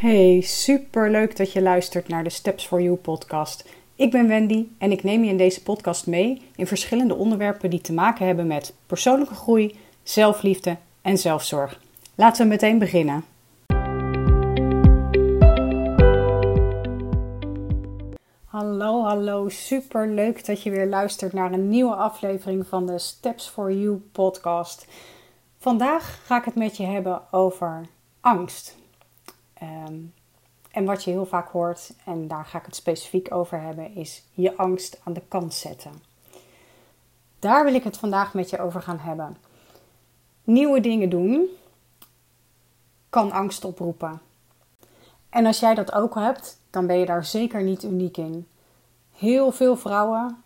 Hey, super leuk dat je luistert naar de Steps for You podcast. Ik ben Wendy en ik neem je in deze podcast mee in verschillende onderwerpen die te maken hebben met persoonlijke groei, zelfliefde en zelfzorg. Laten we meteen beginnen. Hallo, hallo. Super leuk dat je weer luistert naar een nieuwe aflevering van de Steps for You podcast. Vandaag ga ik het met je hebben over angst. Ehm, en wat je heel vaak hoort, en daar ga ik het specifiek over hebben, is je angst aan de kant zetten. Daar wil ik het vandaag met je over gaan hebben. Nieuwe dingen doen kan angst oproepen. En als jij dat ook hebt, dan ben je daar zeker niet uniek in. Heel veel vrouwen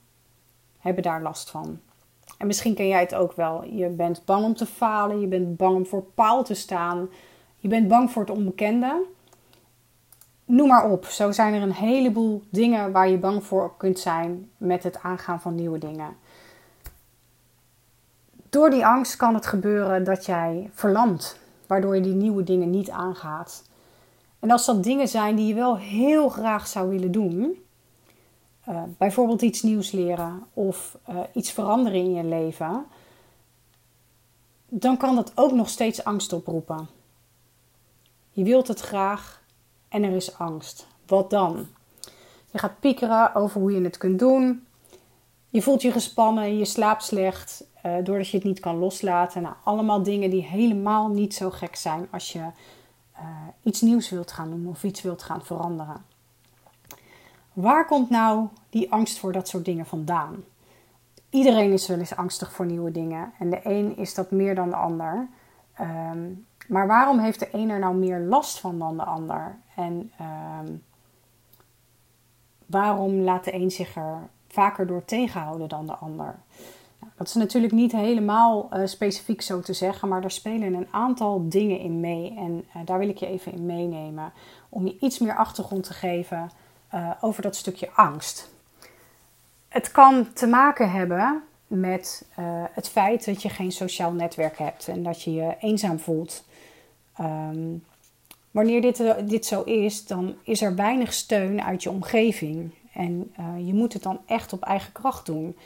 hebben daar last van. En misschien ken jij het ook wel. Je bent bang om te falen, je bent bang om voor paal te staan, je bent bang voor het onbekende. Noem maar op. Zo zijn er een heleboel dingen waar je bang voor kunt zijn met het aangaan van nieuwe dingen. Door die angst kan het gebeuren dat jij verlamt, waardoor je die nieuwe dingen niet aangaat. En als dat dingen zijn die je wel heel graag zou willen doen, uh, bijvoorbeeld iets nieuws leren of uh, iets veranderen in je leven, dan kan dat ook nog steeds angst oproepen. Je wilt het graag en er is angst. Wat dan? Je gaat piekeren over hoe je het kunt doen. Je voelt je gespannen, je slaapt slecht, uh, doordat je het niet kan loslaten. Nou, allemaal dingen die helemaal niet zo gek zijn als je iets nieuws wilt gaan doen of iets wilt gaan veranderen. Waar komt nou die angst voor dat soort dingen vandaan? Iedereen is wel eens angstig voor nieuwe dingen. En de een is dat meer dan de ander. Um, maar waarom heeft de een er nou meer last van dan de ander? En um, waarom laat de een zich er vaker door tegenhouden dan de ander? Nou, dat is natuurlijk niet helemaal uh, specifiek zo te zeggen, maar er spelen een aantal dingen in mee. En uh, daar wil ik je even in meenemen om je iets meer achtergrond te geven uh, over dat stukje angst. Het kan te maken hebben met het feit dat je geen sociaal netwerk hebt en dat je je eenzaam voelt. Um, wanneer dit, uh, dit zo is, dan is er weinig steun uit je omgeving. En uh, je moet het dan echt op eigen kracht doen.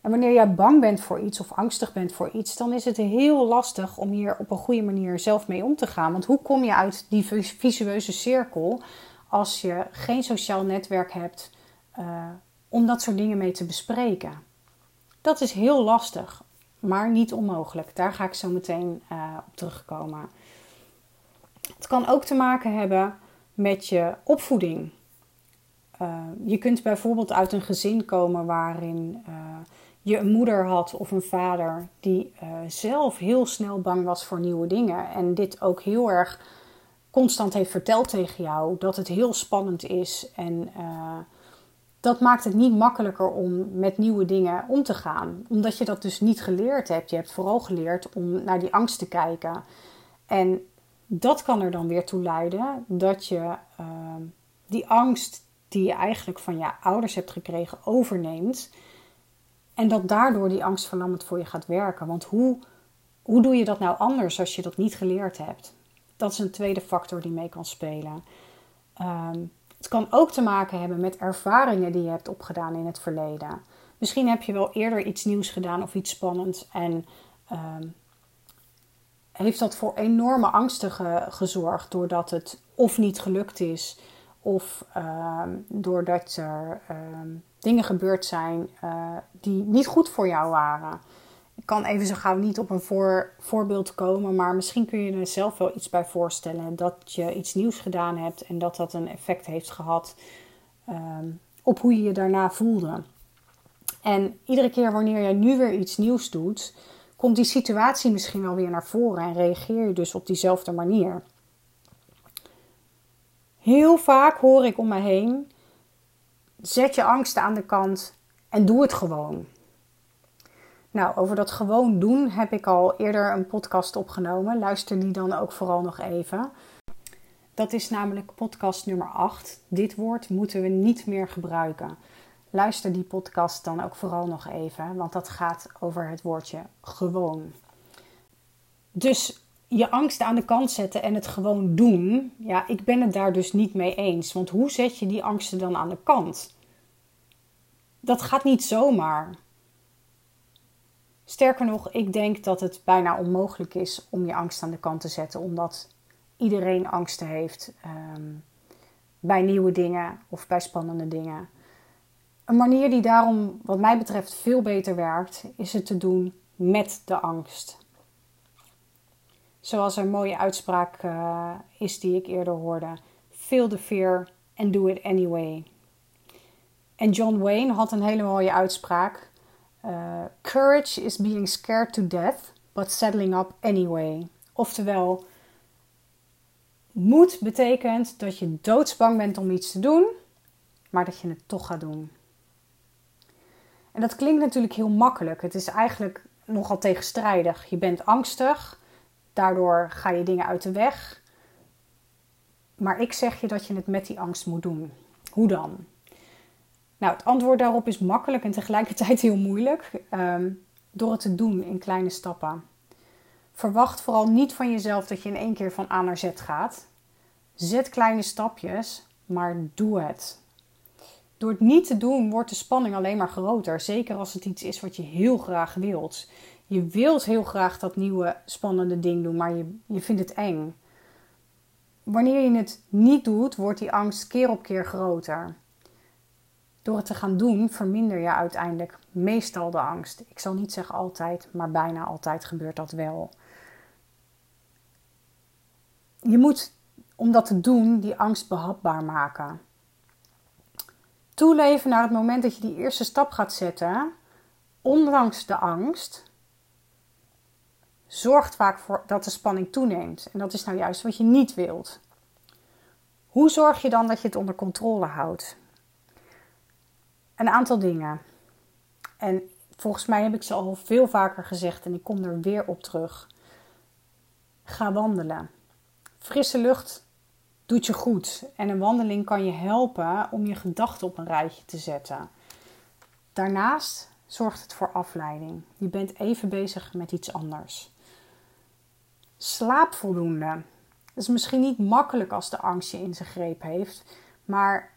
En wanneer jij bang bent voor iets of angstig bent voor iets, dan is het heel lastig om hier op een goede manier zelf mee om te gaan. Want hoe kom je uit die visueuze cirkel als je geen sociaal netwerk hebt uh, om dat soort dingen mee te bespreken. Dat is heel lastig, maar niet onmogelijk. Daar ga ik zo meteen op terugkomen. Het kan ook te maken hebben met je opvoeding. Uh, je kunt bijvoorbeeld uit een gezin komen waarin je een moeder had of een vader die zelf heel snel bang was voor nieuwe dingen en dit ook heel erg constant heeft verteld tegen jou dat het heel spannend is. En dat maakt het niet makkelijker om met nieuwe dingen om te gaan. Omdat je dat dus niet geleerd hebt. Je hebt vooral geleerd om naar die angst te kijken. En dat kan er dan weer toe leiden dat je uh, die angst die je eigenlijk van je ouders hebt gekregen overneemt. En dat daardoor die angst verlammend voor je gaat werken. Want hoe, hoe doe je dat nou anders als je dat niet geleerd hebt? Dat is een tweede factor die mee kan spelen. Um, het kan ook te maken hebben met ervaringen die je hebt opgedaan in het verleden. Misschien heb je wel eerder iets nieuws gedaan of iets spannends en um, heeft dat voor enorme angsten ge gezorgd doordat het of niet gelukt is of um, doordat er dingen gebeurd zijn uh, die niet goed voor jou waren. Ik kan even zo gauw niet op een voor, voorbeeld komen, maar misschien kun je er zelf wel iets bij voorstellen. Dat je iets nieuws gedaan hebt en dat dat een effect heeft gehad um, op hoe je je daarna voelde. En iedere keer wanneer je nu weer iets nieuws doet, komt die situatie misschien wel weer naar voren en reageer je dus op diezelfde manier. Heel vaak hoor ik om me heen: zet je angsten aan de kant en doe het gewoon. Nou, over dat gewoon doen heb ik al eerder een podcast opgenomen. Luister die dan ook vooral nog even. Dat is namelijk podcast nummer 8. Dit woord moeten we niet meer gebruiken. Luister die podcast dan ook vooral nog even, want dat gaat over het woordje gewoon. Dus je angst aan de kant zetten en het gewoon doen. Ja, ik ben het daar dus niet mee eens. Want hoe zet je die angsten dan aan de kant? Dat gaat niet zomaar. Sterker nog, ik denk dat het bijna onmogelijk is om je angst aan de kant te zetten, omdat iedereen angsten heeft ehm, bij nieuwe dingen of bij spannende dingen. Een manier die daarom, wat mij betreft, veel beter werkt, is het te doen met de angst. Zoals een mooie uitspraak uh, is die ik eerder hoorde: Feel the fear and do it anyway. En John Wayne had een hele mooie uitspraak. Uh, Courage is being scared to death, but settling up anyway. Oftewel, moed betekent dat je doodsbang bent om iets te doen, maar dat je het toch gaat doen. En dat klinkt natuurlijk heel makkelijk. Het is eigenlijk nogal tegenstrijdig. Je bent angstig, daardoor ga je dingen uit de weg. Maar ik zeg je dat je het met die angst moet doen. Hoe dan? Nou, het antwoord daarop is makkelijk en tegelijkertijd heel moeilijk. Ehm, door het te doen in kleine stappen. Verwacht vooral niet van jezelf dat je in één keer van A naar Z gaat. Zet kleine stapjes, maar doe het. Door het niet te doen wordt de spanning alleen maar groter. Zeker als het iets is wat je heel graag wilt. Je wilt heel graag dat nieuwe spannende ding doen, maar je, je vindt het eng. Wanneer je het niet doet, wordt die angst keer op keer groter. Door het te gaan doen, verminder je uiteindelijk meestal de angst. Ik zal niet zeggen altijd, maar bijna altijd gebeurt dat wel. Je moet, om dat te doen, die angst behapbaar maken. Toeleven naar het moment dat je die eerste stap gaat zetten, ondanks de angst, zorgt vaak voor dat de spanning toeneemt. En dat is nou juist wat je niet wilt. Hoe zorg je dan dat je het onder controle houdt? Een aantal dingen. En volgens mij heb ik ze al veel vaker gezegd en ik kom er weer op terug. Ga wandelen. Frisse lucht doet je goed en een wandeling kan je helpen om je gedachten op een rijtje te zetten. Daarnaast zorgt het voor afleiding. Je bent even bezig met iets anders. Slaap voldoende. Dat is misschien niet makkelijk als de angst je in zijn greep heeft, maar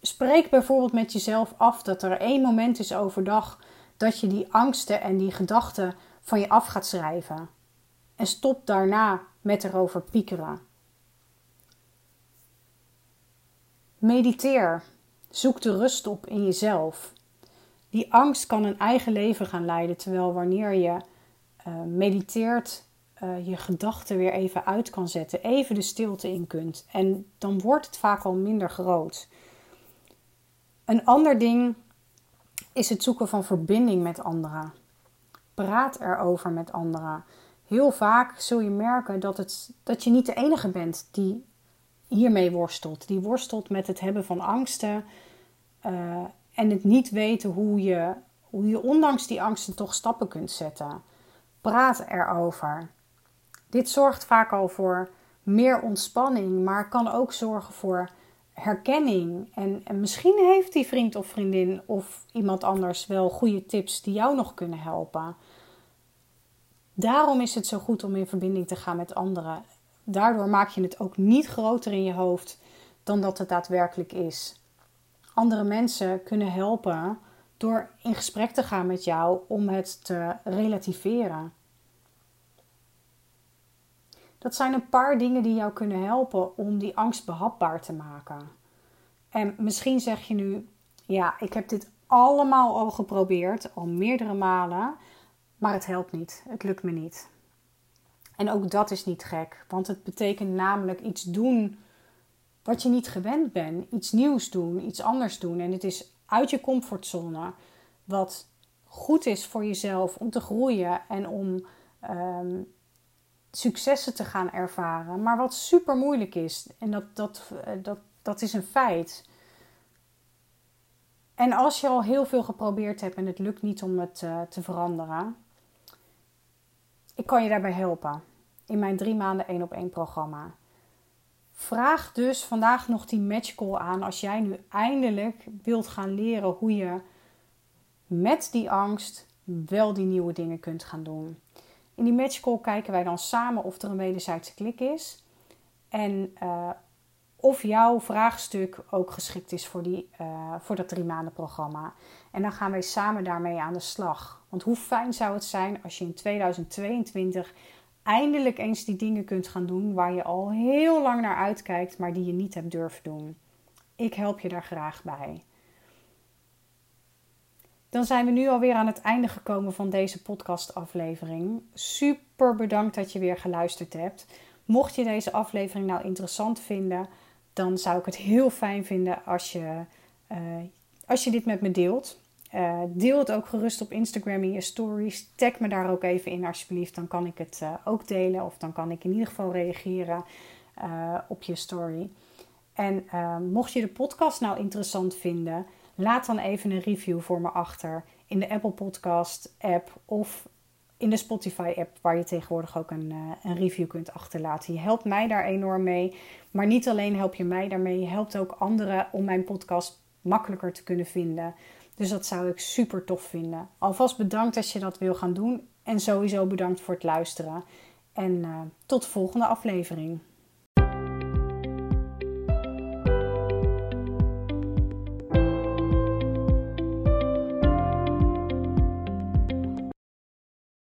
spreek bijvoorbeeld met jezelf af dat er één moment is overdag dat je die angsten en die gedachten van je af gaat schrijven. En stop daarna met erover piekeren. Mediteer. Zoek de rust op in jezelf. Die angst kan een eigen leven gaan leiden, terwijl wanneer je uh, mediteert, uh, je gedachten weer even uit kan zetten, even de stilte in kunt. En dan wordt het vaak al minder groot. Een ander ding is het zoeken van verbinding met anderen. Praat erover met anderen. Heel vaak zul je merken dat, het, dat je niet de enige bent die hiermee worstelt. Die worstelt met het hebben van angsten uh, en het niet weten hoe je, hoe je ondanks die angsten toch stappen kunt zetten. Praat erover. Dit zorgt vaak al voor meer ontspanning, maar kan ook zorgen voor herkenning. En, en misschien heeft die vriend of vriendin of iemand anders wel goede tips die jou nog kunnen helpen. Daarom is het zo goed om in verbinding te gaan met anderen. Daardoor maak je het ook niet groter in je hoofd dan dat het daadwerkelijk is. Andere mensen kunnen helpen door in gesprek te gaan met jou om het te relativeren. Dat zijn een paar dingen die jou kunnen helpen om die angst behapbaar te maken. En misschien zeg je nu: Ja, ik heb dit allemaal al geprobeerd, al meerdere malen, maar het helpt niet. Het lukt me niet. En ook dat is niet gek, want het betekent namelijk iets doen wat je niet gewend bent. Iets nieuws doen, iets anders doen. En het is uit je comfortzone, wat goed is voor jezelf om te groeien en om ehm, successen te gaan ervaren, maar wat super moeilijk is. En dat, dat, eh, dat, dat is een feit. En als je al heel veel geprobeerd hebt en het lukt niet om het uh, te veranderen, ik kan je daarbij helpen in mijn drie maanden één op één programma. Vraag dus vandaag nog die matchcall aan als jij nu eindelijk wilt gaan leren hoe je met die angst wel die nieuwe dingen kunt gaan doen. In die matchcall kijken wij dan samen of er een wederzijdse klik is. En uh, of jouw vraagstuk ook geschikt is voor, die, uh, voor dat drie maanden programma. En dan gaan wij samen daarmee aan de slag. Want hoe fijn zou het zijn als je in 2022 eindelijk eens die dingen kunt gaan doen waar je al heel lang naar uitkijkt, maar die je niet hebt durven doen. Ik help je daar graag bij. Dan zijn we nu alweer aan het einde gekomen van deze podcastaflevering. Super bedankt dat je weer geluisterd hebt. Mocht je deze aflevering nou interessant vinden, dan zou ik het heel fijn vinden als je, uh, als je dit met me deelt. Uh, deel het ook gerust op Instagram in je stories. Tag me daar ook even in alsjeblieft. Dan kan ik het uh, ook delen. Of dan kan ik in ieder geval reageren op je story. En mocht je de podcast nou interessant vinden, laat dan even een review voor me achter in de Apple Podcast app of in de Spotify app, waar je tegenwoordig ook een, een review kunt achterlaten. Je helpt mij daar enorm mee. Maar niet alleen help je mij daarmee, je helpt ook anderen om mijn podcast makkelijker te kunnen vinden. Dus dat zou ik super tof vinden. Alvast bedankt als je dat wil gaan doen. En sowieso bedankt voor het luisteren. En uh, tot de volgende aflevering.